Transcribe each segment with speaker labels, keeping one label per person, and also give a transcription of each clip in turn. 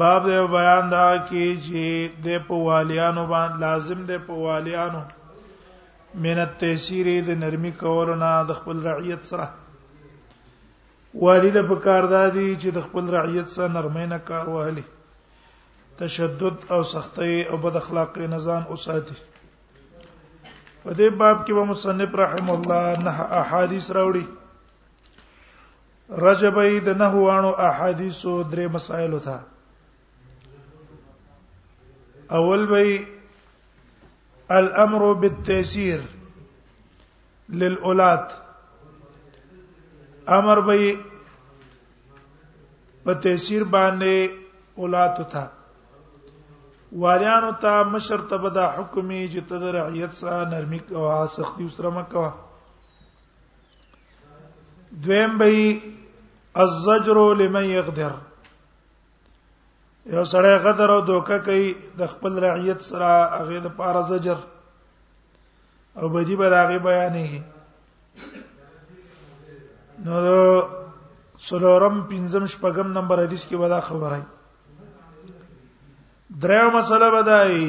Speaker 1: باب د بیان دا کې چې د په والیانو باندې لازم د په والیانو من التيسير د نرمي کولو نه د خپل رعیت سره والد په کار دادی چې د خپل رعیت سره نرمي نه کار واهلي تشدد او سختي او بد اخلاقي نه ځان اوساتي په دې باب کې به مصنف رحم الله نه احادیث راوړي رجبی د نهوانو احادیثو درې مسائل وتا اول بی الامر بالتيسير للاولاد امر بی په تيسير باندې اولاد وتا والیانو ته مشر ته به دا حکمي چې تدرعیت سره نرمي کوه سختی سره مکوه دویم به الزجر لمن يقدر یو سړی غدر او دوکه کوي د خپل رعیت سره هغه د پاره زجر او بدی به هغه بیانې نو سلورم پنځم شپږم نمبر حدیث کې ودا خبره دریم مسله بدایي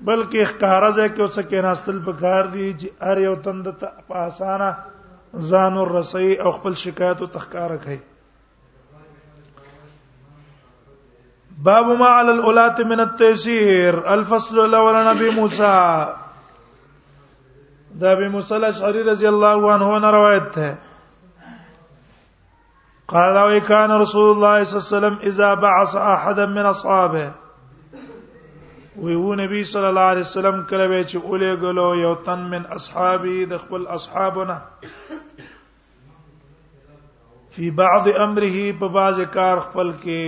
Speaker 1: بلکې ښکارا ځای کې اوس کې راستل پکار دي چې ار یو تند ته په اسانه ځان ورسي او خپل شکایت او تخکار کوي باب ما على الاولات من التيسير الفصل الاول نبي موسى دا ابي موسى الاشعري رضی الله عنه نه روایت ده قال او كان رسول الله صلى الله عليه وسلم اذا بعث احدا من اصحابه وی وو نبی صلی الله علیه وسلم کله به چې اولې غلو یو تن من اصحابي د خپل اصحابونه فی بعض امره په بعض کار خپل کې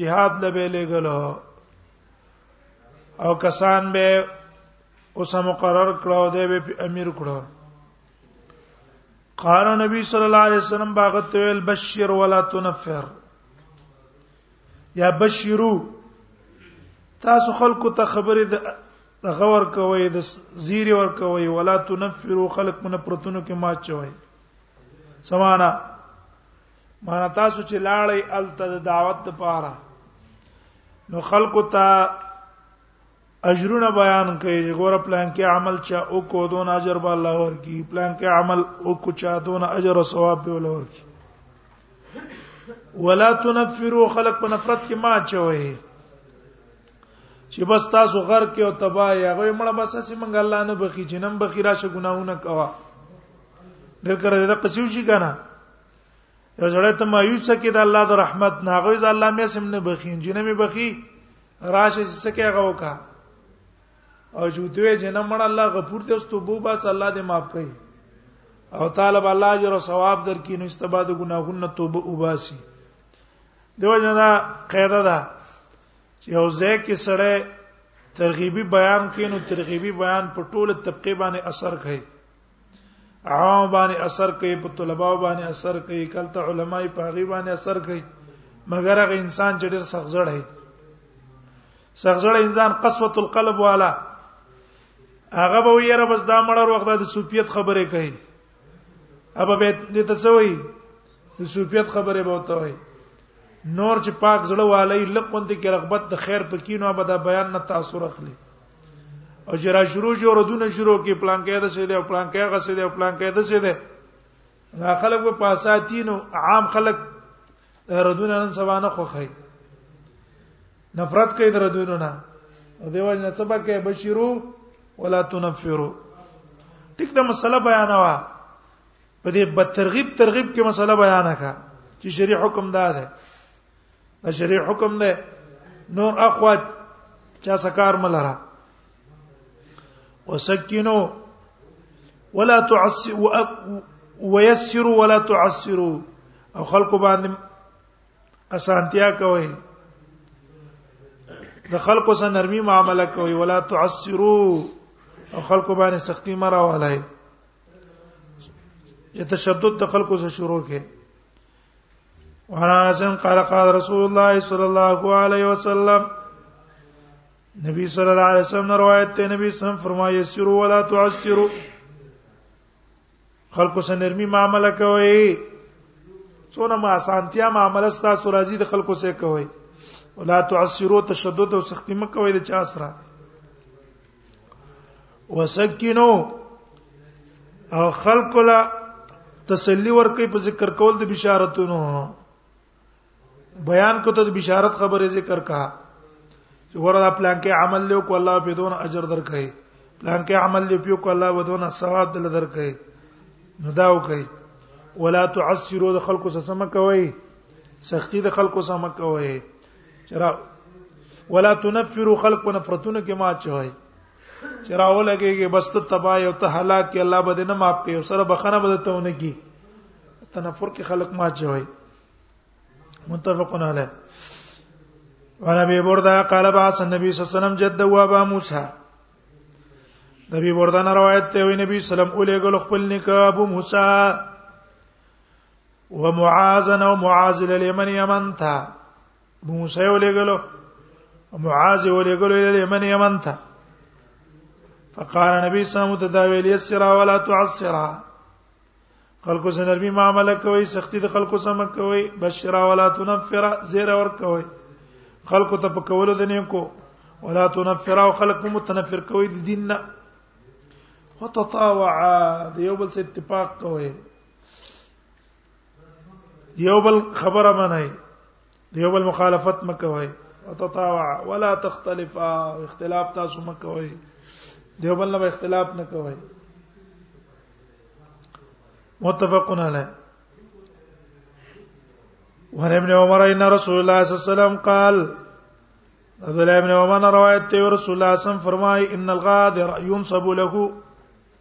Speaker 1: jihad لبه لګلو او کسان به اوسه مقرر کړو دی به امیر کړو قال نبی صلی الله علیه وسلم باغت ویل بشیر ولا تنفر یا بشیرو تاسو خلکو ته خبره د غور کوي د زیری ور کوي ولا تنفرو خلق من پرتونو کې ما چوي سمانا معنا تاسو چې لاړې الته د دعوت لپاره نو خلکو ته اجرونه بیان کوي ګور پلان کې عمل چا او کو دون اجر به الله ورکی پلان کې عمل او کو چا دون اجر او ثواب به الله ورکی ولا تنفروا خلق په نفرت کې ما چوي چې بس تاسو غر کې او تبا یا غوي مړه بس چې منګ الله نه بخي چې نن بخي راشه ګناونه کوا ډېر کړه دا قصیو شي کنه یو ځړې ته مایوس کې د الله د رحمت نه غوي ز الله مې سم نه بخي جنې مې بخي راشه سکه هغه وکا او جو دوی جنم مړ الله غفور ته استوبو بس الله دې معاف کړي او طالب الله اجر او ثواب درکې نو استباد ګناهونه توبه وباسي دیو جنا قاعده ده چې یو ځای کې سړی ترغیبی بیان کینو ترغیبی بیان په ټوله طبقه باندې اثر کوي عام باندې اثر کوي په طلبه باندې اثر کوي کلته علماي په غي باندې اثر کوي مګر هغه انسان چې ډېر سخت زړه دی سخت زړه انسان قسوت القلب والا هغه به یې بس دا مړ وروخت د صوفیت خبره کوي ابا به دې ته څه وایي د صوفیت خبره به وته وایي نور چې پاک زړه والی لقوند کې رغبت د خیر پکې نو به دا بیان نه تاثیر اخلي او چې را شروع شو ردونه شروع کې پلان کې ده څه ده پلان کې هغه څه ده پلان کې ده څه ده دا خلک په پاساتینو عام خلک ردونه نن سبا نه خوخی نفرت کوي ردونه نه دیو نه سبا کې بشیرو ولا تنفرو ټیک دا مسله بیان وا په دې بترغیب ترغیب کې مسله بیان کا چې شری حکم دا ده دا شری حکم دی نور اخوات چا سکار ملرا وسکینو ولا تعسر ويسر ولا تعسر او خلق باندې اسانتیا کوي د خلق سره نرمي معامله کوي ولا تعسروا او خلق باندې سختی مرا ولای چې تشدد د خلق سره شروع کړي ورازن قال قال رسول الله صلی الله علیه وسلم نبی صلی الله علیه وسلم روایت ته نبی سم فرمایي سرو ولا تعسرو خلکو سره نرمي معاملې کوي څونه ما سانتیا معاملې ستاسو راځي د خلکو سره کوي ولا تعسرو تشدد او سختی مکوئ د چا سره وسکینو او خلق لا تسلی ورکې په ذکر کول د بشارتونو بیان کوته د بشارت خبره ذکر کا چې وردا پلان کې عمل له کو الله په دون اجر درکې پلان کې عمل له پیو کو الله ودون ثواب دل درکې نو دا وکي ولا تعسروا د خلکو سره سم کوي سختی د خلکو سره مکوي چرا ولا تنفروا خلق په نفرتونو کې ما چوي چرا ولګيږي بس ته تبا یو ته هلاک کې الله بده نه معاف کوي سره بخنه بده ته ونه کی تنفر کې خلق ما چوي متفقون علیه وعن ابي برده قال بعث النبي صلى الله عليه وسلم جد وابا موسى نبی بردان روایت ته وی نبی سلام علیه ګل خپل نکاح ابو موسی ومعاذ او معاذ لمن یمن تا موسی ولګلو معاذ ولګلو لمن یمن تا فقال نبی صلی الله علیه وسلم تداویل یسرا ولا تعسرا خلکو سره نرمي معاملې کوي سختی د خلکو سره کوي بشرا ولا تنفرا زیر ور کوي خلکو ته په کولو د نیکو ولا تنفرا او خلک متنفر کوي د دین نه وتطاوعا د یو بل سره اتفاق کوي یو بل خبره منای یو بل مخالفت مکوای وتطاوع ولا تختلفا اختلاف تاسو مکوای دیو بل نه اختلاف نه کوي متفقون علی وعن ابن عمر ان رسول الله صلی الله علیه وسلم قال عبد الله ابن عمر روایت ته رسول الله صلی الله علیه وسلم فرمای ان الغادر ينصب له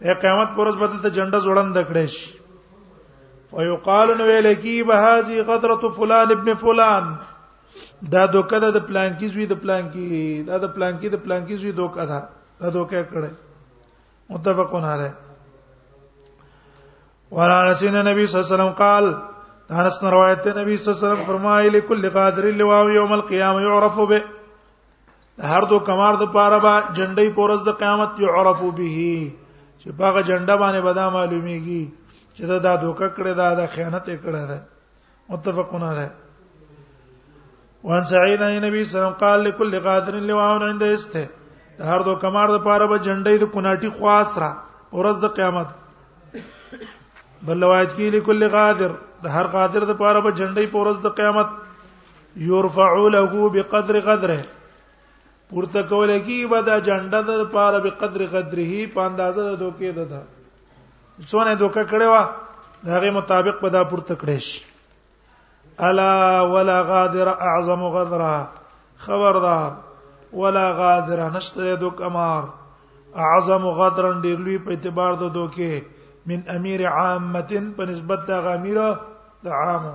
Speaker 1: اے قیامت پر ورځ به ته جنډه زوړند کړې شي ويقال نو ویل کی به هذه قطره فلان ابن فلان دا دوکه د پلان کی زوی د پلان کی دا د پلان کی د پلان کی زوی دوکه ده دا دوکه کړه متفقون علیه وعلى انس النبي صلى الله عليه وسلم قال انس روایت نبی صلی الله علیه وسلم فرمایلی کل قادر لواو یوم القیامه يعرف به هر دو کمار د پاره با جنډي پورز د قیامت يعرف به چې باغه جنډه باندې بدا معلومیږي چې دا د دوکه کړه دا د خیانت کړه ده متفقون علیه وان سعید ان نبی صلی الله علیه وسلم قال لكل قادر لواء عند استه هر دو کمار د پاره به جنډې د کوناټي خواص را ورځ د قیامت بل روایت کې لكل قادر د هر قادر د پاره به جنډې په ورځ د قیامت يرفع له بقدر قدره پورته کول کی به دا جنډه د پاره به قدر قدره په اندازه د دوکې ده دا څونه دوکه کړي وا دغه مطابق به دا پورته کړي شي الا ولا غادر اعظم غدرا خبردار ولا غادر نشته دوک امر اعظم غدرا ډیر لوی په اعتبار د دوکې من امیر عامه په نسبت د غامیر د عامه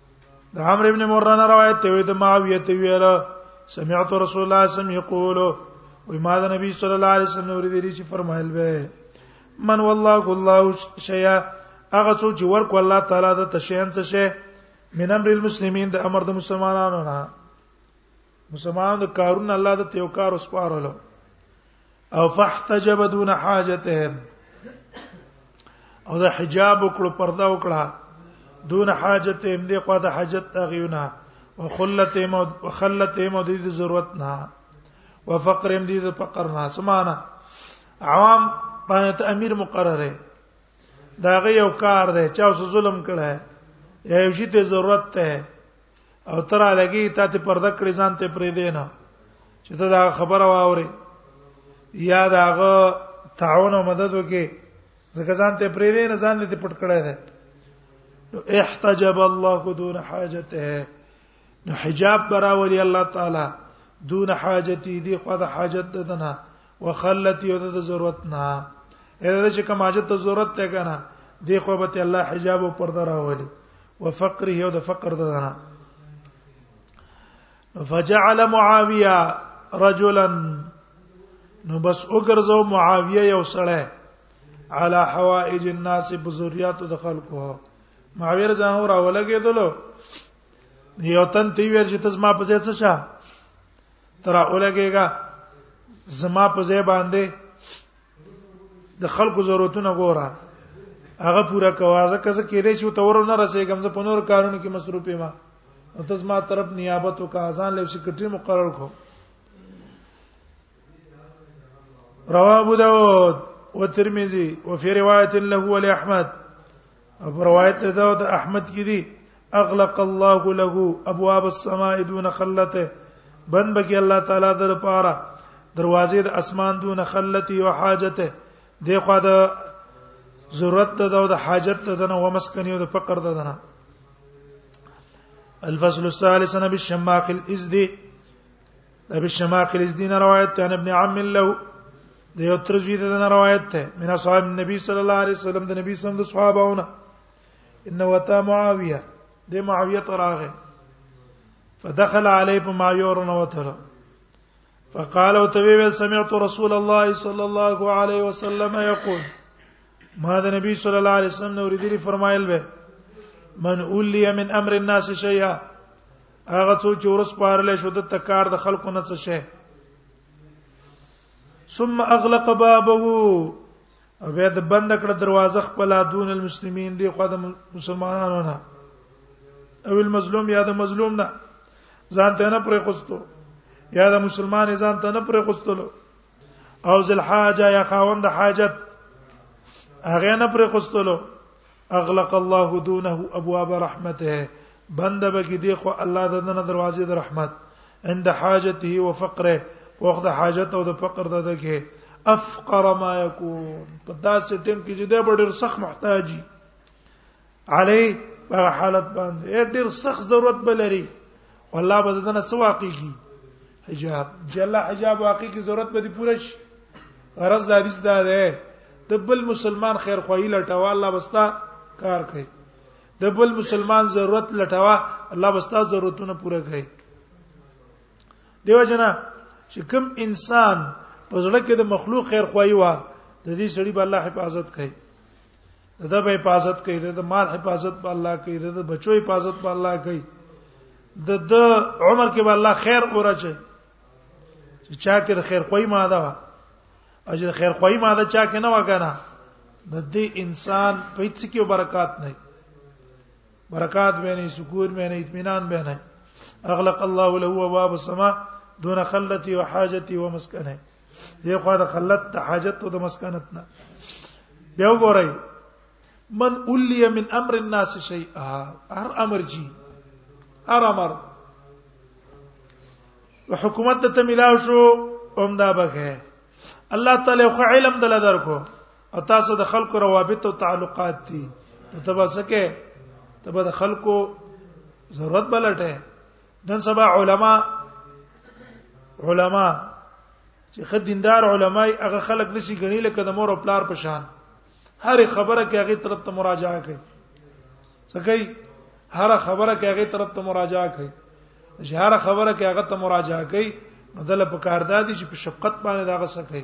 Speaker 1: د عمرو ابن مرانه روایت ته وي د معاویه ته ویل سمعت رسول الله صلی الله علیه وسلم یقول وی ما د نبی صلی الله علیه وسلم اوریدلی چې فرمایل به من والله الله شیا هغه څوک چې ورکو الله تعالی د تشین څه شي من امر المسلمین د امر د مسلمانانو نه مسلمان د کارون الله د تیو کار وسپارلو او فاحتجب دون حاجتهم او د حجاب وکړو پرده وکړه دون حاجتهم دی خو د حاجت تغیونه وخلتهم وخلتهم د دې ضرورت نه وفقرهم دې د فقر نه سمانه عوام باندې امیر مقرره دا غي یو کار دی چا ظلم کړه یا یو شی ته ضرورت ته او تر لګي ته ته پرده کړې ځان ته پرې دی نه چې ته دا خبره واوري یا داغه تعاون او مدد وکي ځکه ځان ته پرې دی نه ځان دې پټ کړی دی نو احتجب الله دون حاجته نو حجاب براولي الله تعالی دون حاجتي دي خو د حاجت ددنه وخلت یو د ضرورت نه اې د چې کوم حاجت ته ضرورت ته کنه دی خو به ته الله حجاب او پرده راولي وفقره یو د فقر ده نه فجعل معاويه رجلا نو بس وګرځو معاويه یو سړی على حوائج الناس بذريات د خلقو معاويه ځان اور اولګېدلو یو تن تی ویل چې تاسو ما په ځای څه شه ترا اولګېګا زما په ځای باندې د خلکو ضرورتونه ګوره هغه پورا کوازه کزه کېدې چې تور نه رسېږم زه په نور کارونو کې مصروف یم او تاسو ما طرف نیابت او کازان له سیکرټري مقرر کو رواه ابو داود والترمذي وفي روايه له ولاحمد ابو روایت دا د احمد کې دي اغلق الله له ابواب السماء دون خلته بند بکی الله تعالی در پاره دروازې د اسمان دون خلته او حاجته دی خو دا ضرورت ده او د حاجت ده نه ومسکنی او د فقر ده نه الفصل الثالث نبی شماخ الازدی ابي الشماخ الدين روایت عن ابن عم له د یو ترجوی د روایت ته من اصحاب النبي صلی الله علیه وسلم د نبی صلی الله علیه وسلم د صحابهونه ان وتا معاویه د معاویه تراغه فدخل علی په معاویه ورنوتره فقال وتبي سمعت رسول الله صلى الله عليه وسلم يقول ما د نبی صلی الله علیه وسلم نور دي فرمایل به من اولي من امر الناس شيئا هغه څو چې ورس پارلې شو د تکار د خلکو نه څه شي ثم اغلق بابه او بیا د بند کړه دروازه خپل دون المسلمین دی خو د مسلمانانو نه او المظلوم یا د مظلوم نه ځان ته نه پرې خوستو یا د مسلمان ځان ته نه پرې خوستلو او ذل حاجه یا خاوند حاجت هغه نه پرې خوستلو اغلق الله دونه ابواب رحمته بنده به کې دی خو الله د دنه دروازې د رحمت عند حاجته وفقره وخت حاجت او د فقر د دکې افقر ما يكون په داسې ټیم کې چې د ډېر سخت محتاجي علی په حالت باندې ډېر سخت ضرورت بلري والله به دنه سواقي کی حجاب چې الله حجاب واقعي کی ضرورت به دي پوره شي غرض د حدیث دا ده د بل مسلمان خیر خوایي لټوا الله بستا کار کوي د بل مسلمان ضرورت لټوا الله بستا ضرورتونه پوره کوي دیو جنا چې کوم انسان په ځړه کې د مخلوق خیر خوایي وا د دې سړي به الله حفاظت کوي د به حفاظت کوي د مال حفاظت په الله کوي د بچو حفاظت په الله کوي د د عمر کې به الله خیر اورچي چې چا کې د خیر خوې ماده وا او چې خیر خوې ماده چا کې نه وګانا د دې انسان په هیڅ کې برکات نه برکات به نه سکون به نه اطمینان به نه اغلق الله له ابواب السماء دون خلتي وحاجتي ومسكنه دی خو د خلت ته حاجت او د مسکنت نه دی وګورئ من اولی من امر الناس شیئا هر امر جی هر امر حکومت ته ملاو شو اومدا بغه الله تعالی خو علم دل درکو او تاسو د خلکو روابط او تعلقات دي نو تبا سکه تبا د خلکو ضرورت بلټه نن سبا علما علما چې خدیندار علماي هغه خلک نشي غني لکه د مور او پلار په شان هر خبره کې هغه طرف ته مراجعه کوي سکی هر خبره کې هغه طرف ته مراجعه کوي چې هر خبره کې هغه ته مراجعه کوي نو دله په کار دادی چې په شفقت باندې داغه سکی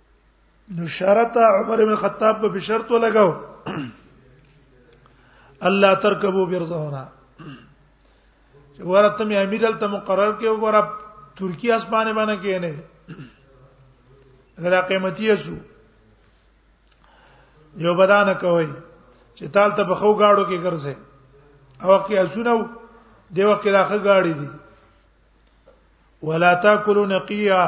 Speaker 1: نو شرط عمر بن خطاب په شرط ولګاو الله ترکبو برزهنا چې ورته مې امیر ته مقرر کې وګوره ترکی اسمانه باندې کې نه غلا قیمتي شو یو بدانه کوي چې تال ته په خو گاډو کې ګرځي او کې اسونه دی وخت کې راخه گاډي دي ولا تاکلوا نقیا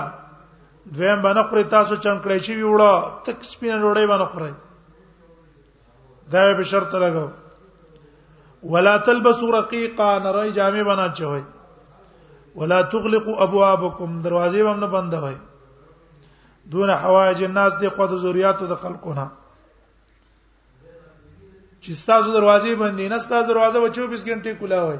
Speaker 1: دویم باندې خوري تاسو چنکړی شي ویوړه تک سپینه ډوړی باندې خوري دا به شرط لګاو ولا تلبسوا رقيقا نری جامې بنا چوي ولا تغلقوا ابوابكم دروازې هم نه بندوي دون حوائج الناس دی خو د ذریاتو د خلقونه چې ستاسو دروازې باندې نه ستاسو دروازه و 24 غنټه کولا وای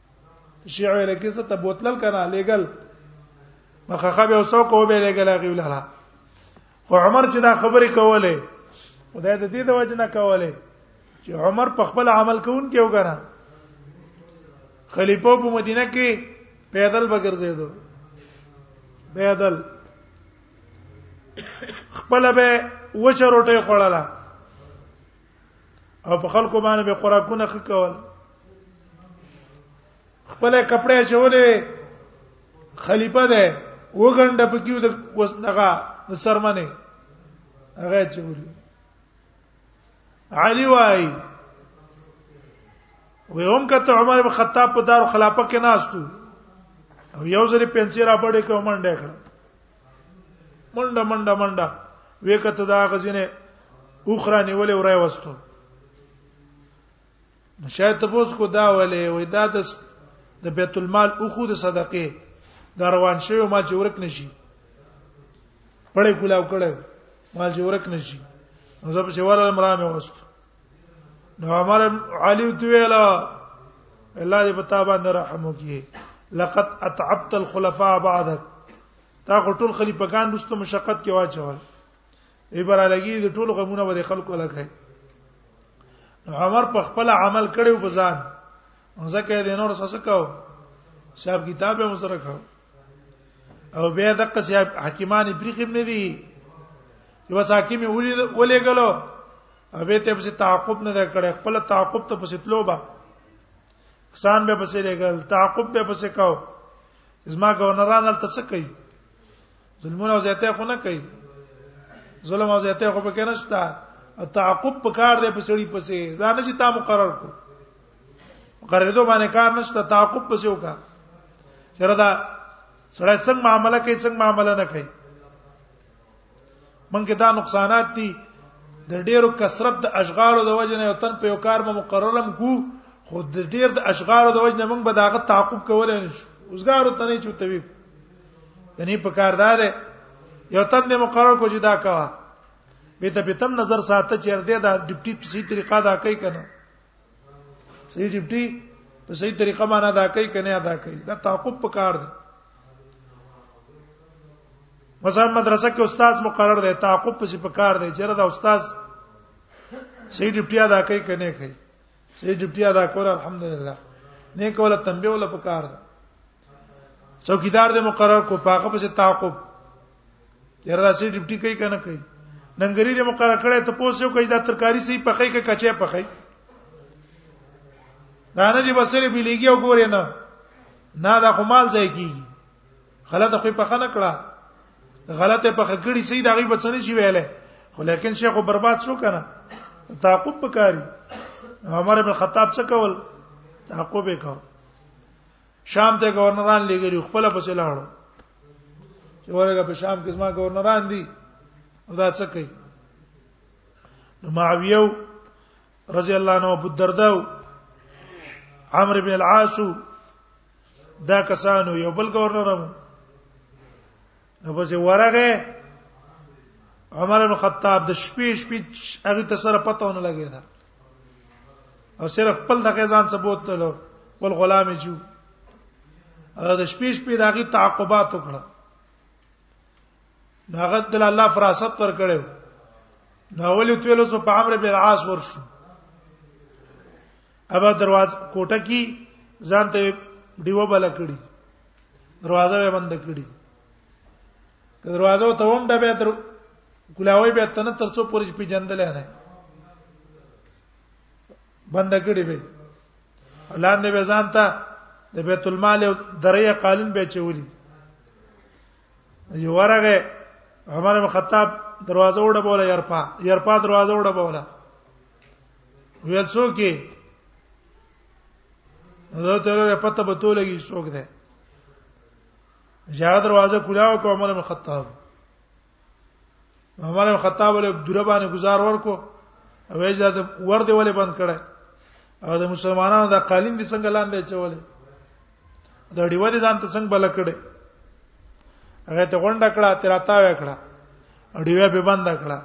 Speaker 1: شیعه لکه څه ته بوتلل کنه لګل مخخه به اوسو کو به لګل هغه ولاله خو عمر چې دا خبرې کوله خدای د دې د وجه نه کوله چې عمر په خپل عمل کوون کې وګره خلیفہ په مدینه کې پیدل بګرځیدو پیدل خپل به وچه روټه خوړله او په خلکو باندې به خوراکونه خکول خپل کپڑے چولې خلیفہ ده وګنده پکې د وسنغه د سرمنه هغه چولې علي وای وی هم کته عمر بن خطاب په دار خلافه کې ناشتو او یو ځل پنځه را پړې کوم منډه کړه منډه منډه منډه وکته دا غزینه اوخره نیولې ورای وستو شاید تاسو کو دا ولې وې دا د بیت المال او خود صدقه دا روان شوی مال چې ورک نشي پړې کولاو کړه مال چې ورک نشي نو زه په سیواله مرامه وستو نو عمر علي ویلا الله دې پتا باندې رحم وکړي لقد اتعبت الخلفاء بعدك تا ټول خلیفګان رسته مشقت کې واچول ایبره لګي د ټول غمونه به خلکو لکه عمر په خپل عمل کړو په ځان ځکه دې نور څه کاو صاحب کتاب یې مسره کاو او بیا دغه صاحب حکیمان پرې خیم نه دي یو حاکم ولې ولې غلو ابه ته پس تعاقب نه کړي خپل تعاقب ته پس تلو با کسان به پس لګل تعاقب به پس کاو زما گورنران هلته څه کوي ظلمونه زیاته خو نه کوي ظلم او زیاته خو پکې نشته تعاقب پکار دی پسړي پسې دا نه چې تا مقرر کو مقرر دوه باندې کار نشته تعاقب پسې وکا چردا سړی څنګه معاملې کوي څنګه معاملې نه کوي منګه دا نقصانات دي د ډیرو کثرت د اشغالو د وجه نه تن په یو کار به مقررم کو خو د ډیر د اشغالو د وجه نه موږ به داغه تعقب کولای نه شو اوسګارو ته نه چوتوي یعنی په کار دار یو تن د مقرر کو جدا کوا به ته په تم نظر ساته چیر دې دا ډیپټی په سي طریقه دا کوي کنه صحیح ډیپټي په صحیح طریقه باندې ادا کوي کنه ادا کوي دا تعاقب په کار دی مثلا مدرسه کې استاد مقرر دی تعاقب پسې په کار دی چیرې دا استاد صحیح ډیپټي ادا کوي کنه کوي صحیح ډیپټي ادا کول الحمدلله نه کوله تنبیه ولا په کار دی څوکیدار دې مقرر کو پاغه پسې تعاقب یره دا سي ډیپټي کوي کنه کوي ننګری دې مقرره کړي ته پوسو کوي دا ترکاری سي پخې کې کچې پخې دا نه چې بسره بلیږي او ګورې نه نه دا خو مال ځای کیږي غلطه خو پخې نه کړه غلطه پخې کړي سي دا غي بچنه شي ویلې خو لیکن شیخ برباد شو کنه تعقب پکاري عمر بن خطاب څه کول تعقب وکاو شام ته گورنران لګري خپل پسې لاړو چې ورګه په شام کې زما گورنران دي دا څه کوي نو معاویه رضی الله عنه ابو الدرداء عمرو بن العاص دا کسانو یو بل گورنرم نو پس ورغه عمر بن خطاب د شپې شپې هغه ته سره پته ونه لګی دا او صرف خپل د غزان ثبوت تلو ول غلام جو هغه د شپې شپې داغي تعقبات وکړه هغه د الله فراست ور کړو نو ولې تلو سو په امر بن عاص ورشو ابا درواز کوټه کی ځان ته دیو بل کړی دروازه به بند کړی که دروازه ته ومنډه به تر کولاوي به تنه تر څو پورې پیجندل نه بند کړي به لاندې به ځان ته د بیت المال او درې قالین به چولی یو ورغه عمر بن خطاب دروازه وډه بوله يرپا يرپا دروازه وډه بوله ویل څوک یې دا ته له پته به تولګي څوک ده جهاد دروازه کلا او عمر بن خطاب عمر بن خطاب له دره باندې گزار ورکو او یې ځاد ور دی ولې بند کړه او د مسلمانانو د قالین دي څنګه لاندې چولې د ډیوه دي ځان ته څنګه بل کړه هغه ته غونډه کړه تراتا وکړه ډیوه به بند کړه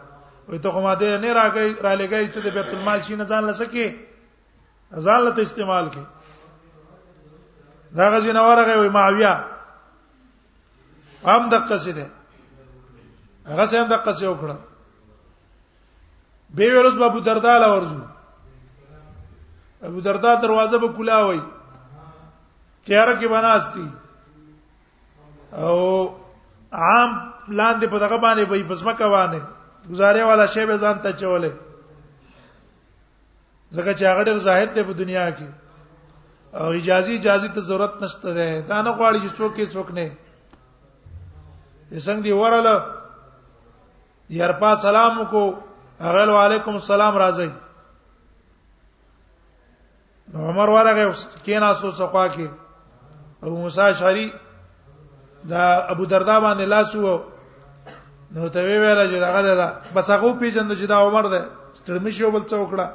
Speaker 1: وې ته کومه دې نه راګي را لګي چې د بیت المال شي نه ځان لسکه ځان له استعمال کی دا غزي نوارغه وي معاویه هم دقه سي ده هغه سم دقه سي وکړه به ورځ ابو دردا لا ورځو ابو دردا دروازه به کلا وای تیار کې بناستی او عام لاندې په دغه باندې به پسمه کوانه گزاره والا شی به ځان ته چولې ځکه چې هغه ډېر زاهد دی په دنیا کې او اجازه اجازه ته ضرورت نشته ده دا نه غواړي چې څوک یې څوک نه څنګه دی وراله یار پا سلام کو هغه وعلیکم السلام راځي نو عمر ورغه کینا سو څخوا کې ابو موسی شری دا ابو دردا باندې لاس وو نو ته وی ویل چې داغه دا بس هغه پیژند چې دا عمر ده ستړمې شو بل څوکړه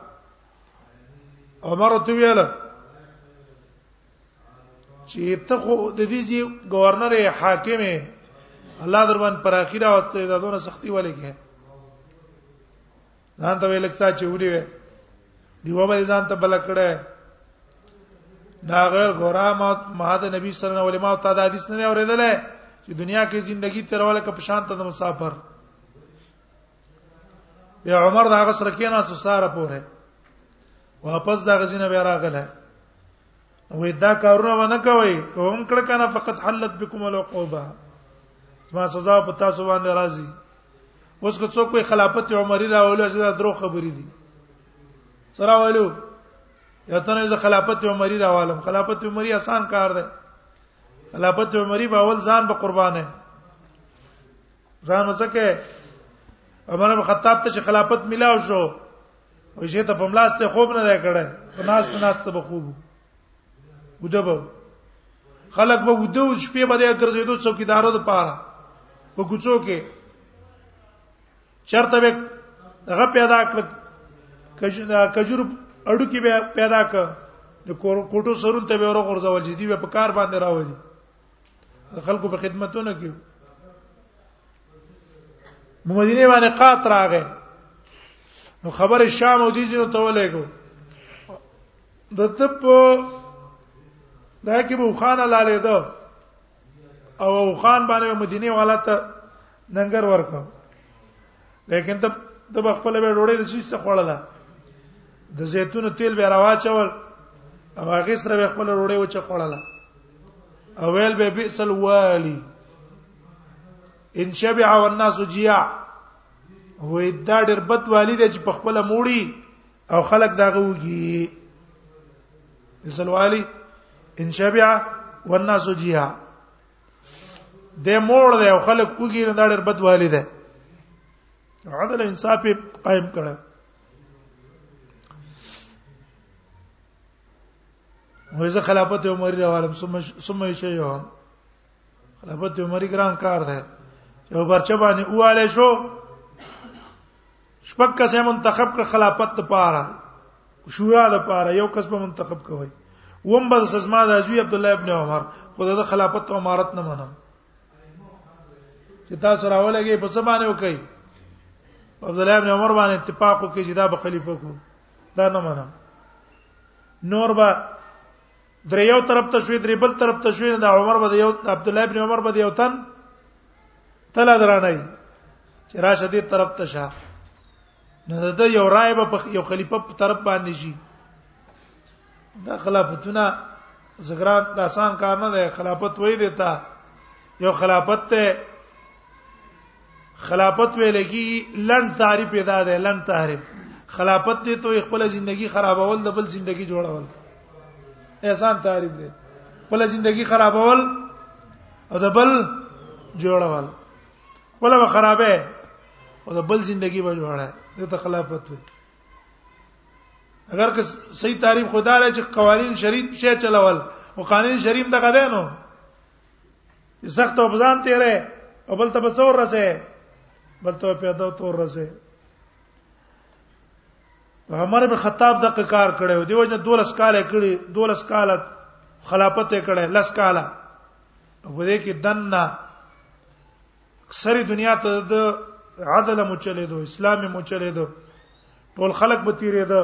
Speaker 1: عمر ته ویل چې ته خو د دې زی گورنر حاکم الله دربان پر اخیره واستې دا دونه سختی ولې کې ځان ته ویل څه چې وډی وې دیو به ځان ته بل کړه ناغه غورا ما ما د نبی صلی الله علیه و آله تعالی حدیث نه اوریدل چې دنیا کې ژوندۍ تیرول ک په شان ته مسافر بیا عمر دا غسر کینا سو ساره پوره واپس دا غزینه بیا راغله وې دا کارونه ونه کوي کوم کړه کنه فقط حلت بكم العقوبه ما سزا په تاسو باندې راځي اوس که څوک په خلافت عمری راولو چې درو خبرې دي سره والو یا تنه ز خلافت عمری راوالم خلافت عمری آسان کار دی خلافت عمری به اول ځان به قربانه ځان وسکه عمر بن خطاب ته خلافت ملاو شو او چې ته په ملاسته خوب نه دی کړه په ناس نه ناس ته به خوب ودبو خلک به ودو شپې به د ګرځېدو څوکیدارو د پاره په کوڅو کې چرته به هغه پیدا کړ کجور اډو کې به پیدا کړ د کوټو سرون ته به ورغورځول چې دی په کار باندې راوځي خلکو په خدمتونه کې مدینه باندې قات راغې نو خبر شام او دیجو ته ولېګو د تپ دا کې بو خان لاله ده او خان باندې مدینه والا ته ننګر ورکاو لیکن ته د خپل به ډوړې د شي څه خوړله د زیتون تیل به راواچول او هغه سره به خپل ډوړې وچه خوړله اویل به بئس الوالی ان شبع والناس جياع هو دا ډېر بد والی دی چې په خپل موړي او خلک داغه وږي بئس الوالی ان شبع والناس جياع د موړ دی او خلک وږي نه دا ډېر بد والی دی عدل انصاف قائم کړه وایزه خلافت عمر روانم ثم ثم شيئون خلافت عمر ګران کار ده یو برچه باندې اواله شو شپږ کس منتخب کړ خلافت لپاره شورا لپاره یو کس به منتخب کوي وم بل سزما د ازوی عبد الله ابن عمر خدای د خلافت او امارت نه منم چې تاسو راولګي په څه باندې وکړي عبد الله ابن عمر باندې اتفاق وکړي چې دا به خلیفہ کو دا نه منم نور با درې یو طرف ته شوې درې بل طرف ته شوې دا عمر بده یو عبد الله ابن عمر بده یو تن تل درانه چې راشه دې طرف ته شه نه دا یو رائے به یو خلیفہ په طرف باندې شي دا خلافتونه زګران د آسان کار نه دی خلافت وای دیتا یو خلافت ته خلافت ویل کی لن تعریف پیدا ده لن تعریف خلافت دې ته خپل ژوندۍ خرابول د بل ژوندۍ جوړول احسان تعریف دې خپل ژوندۍ خرابول او د بل جوړول ولا به خرابه او د بل ژوندۍ به جوړه دې ته خلافت وي اگر که صحیح تعریف خدا لري چې قوانين شریعت شې چلول او قانون شریعت دغه ده نو سخت او بزان تیرې او بل ته په څور رسې بل ته په دو تور رسې عمر بن خطاب دغه کار کړو دی وجه 12 کال کړي 12 کال خلافت کړي لس کال په دې کې دنه سری دنیا ته د عدل مو چلے دو اسلام مو چلے دو ټول خلق به تیرې دو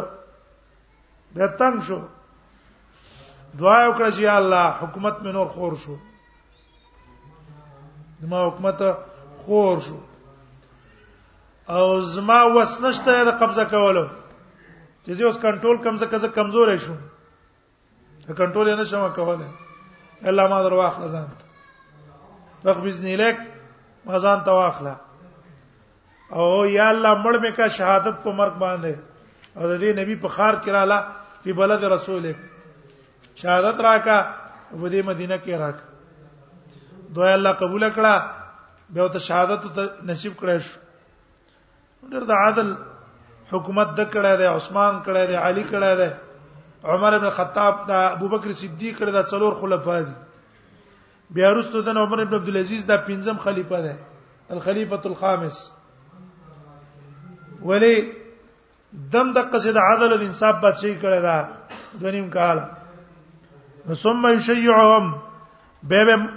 Speaker 1: به تنگ شو دعا وکړه چې یا الله حکومت مې نور خور شو زما حکومت خور شو او زما وس نشته د قبضه کولو چې زه اوس کنټرول کم زکه زه کمزور شم ته کنټرول نه شم کولای الله ما در واخله ځان ته رغ باذن الک ما ځان ته واخله او یا الله مړ مې کا شهادت په مرګ باندې او د دې نبی په خار کې رااله په بلد رسوله شهادت راکا په دې مدینه کې راک دوی الله قبول کړه به ته شهادت ته نصیب کړې شو ډېر د عادل حکومت د کړه دی عثمان کړه دی علي کړه دی عمر بن خطاب دا ابوبکر صدیق کړه دا څلور خلفای دي بیا وروسته د عمر ابن عبد العزيز دا پنځم خلیفہ دی الخلیفۃ الخامس ولی دم د قصید عدل د انصاف بادشاہي کړه دا دونیم کال ثم یشیعهم به به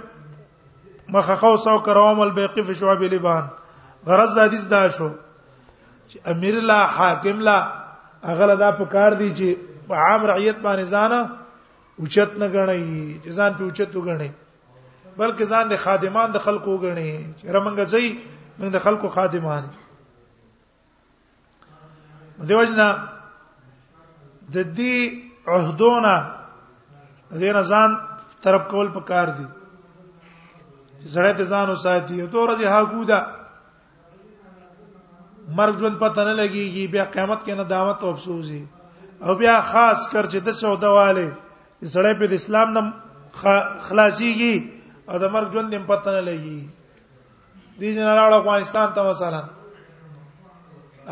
Speaker 1: مخخو سو کروم البیقی فی شعب لبان غرض د حدیث دا شو چې امیر لا حاکم لا اغله دا پکار دی چې عام رعیت باندې ځانه اوچت نه غني چې ځان په اوچت وګڼي بلکې ځان د خادمان د خلکو وګڼي چې رمنګ ځي موږ د خلکو خادمان دیوژنا د دې عہدونه دې نه ځان طرف کول پکار دي زړه ته ځان وساتي او تور ځه هاګودا مرګ ژوند پته نه لګيږي بیا قیامت کې ندامت او افسوس او بیا خاص کر چې د څه دواله سړی په اسلام نه خلاصيږي او د مرګ ژوند هم پته نه لګي دي جنرال افغانستان ته مثلا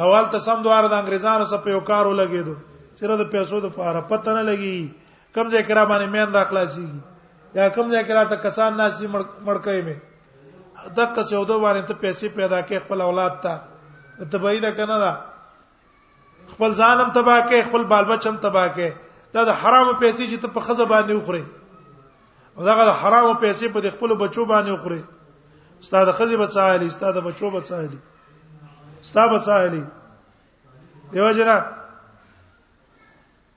Speaker 1: اول ته سم دوار د انګريزانو سره په یو کارو لګیدو چیرې د پیسو د پاره پته نه لګي کم ځای کرا باندې مین را خلاصيږي یا کم ځای کرا ته کسان ناشې مړ مړ کوي دغه څه ودو باندې ته پیسې پیدا کې خپل اولاد ته ته به دا کنه دا خپل ځانم تبا کې خپل بال بچم تبا کې دا د حرامو پیسې چې ته په خزه باندې وخوري او دا د حرامو پیسې په خپل بچو باندې وخوري استاد خزه بچایلی استاد بچو بچایلی استاد بچایلی دیو جنا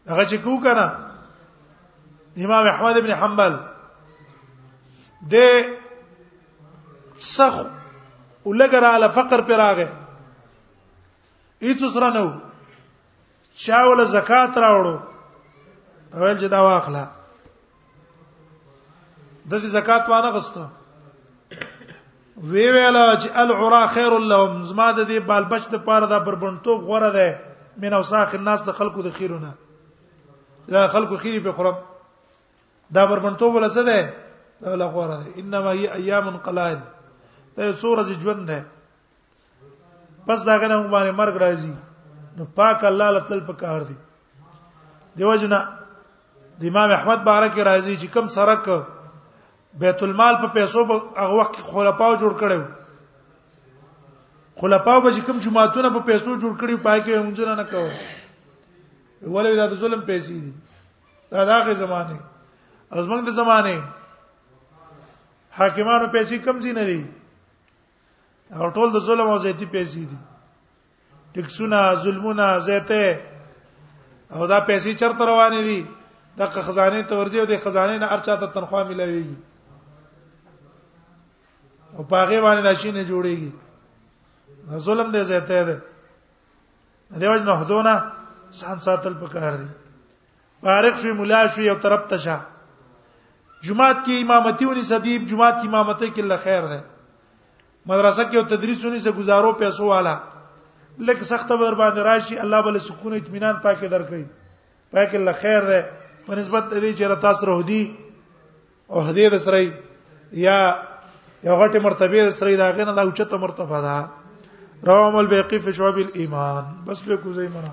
Speaker 1: هغه چې کو کنه امام احمد ابن حنبل د سخ ولګراله فقر پر راغې هیڅ سره نو چاول زکات راوړو اول چې دا واخله د دې زکات وانه غستو وی ویلا چې العرا خیر لهم زما د دې بالبچ د پاره دا بربنټوب غوره ده من اوساخ الناس د خلکو د خیرونه دا خلکو خیری په خراب دا بربنټوب ولا څه ده دا لا غوره ده انما هي ايام قلائل دا څو ورځې ژوند ده پس داغه نه باندې مرګ راځي نو پاک الله لتل پکار دی دیو جنا د امام احمد بارک راضی چې کم سرک بیت المال په پیسو په هغه وخت خلفاو جوړ کړو خلفاو به کوم جماعتونه په پیسو جوړ کړي پای کې مونږ نه کوو ولې دا د ظلم پیسې دي دا داغه زمانه از موږ د زمانه حاکمانو پیسې کم دي نه دي او ټول د ظلم او زیاتی پیسې دي ټکسونه ظلمونه زیاته او دا پیسې چرته روانې دي د خزانه ته ورځي او د خزانه نه ارچا ته تنخواه ملويږي او پاغه باندې د شینه جوړيږي ظلم دې زیاته ده دیوژ نه هدونه سان ساتل پکار دي فارغ شوی مولا شوی یو طرف ته شه جمعات کې امامتي ونی صدیب جمعات کې امامتي کې الله خیر ده مدرسه کې او تدریس ونی سه گزارو پیسو والا لکه سخت بر باندې راشي الله بل سکون اطمینان پاکه درکړي پاکه الله خیر ده په نسبت دې چې رتا سره هدي او هدیر سره یا یو غټه مرتبه سره دا غنه دا اوچته مرتبه ده رواه البيقي في شعب الايمان بس له کوزي منا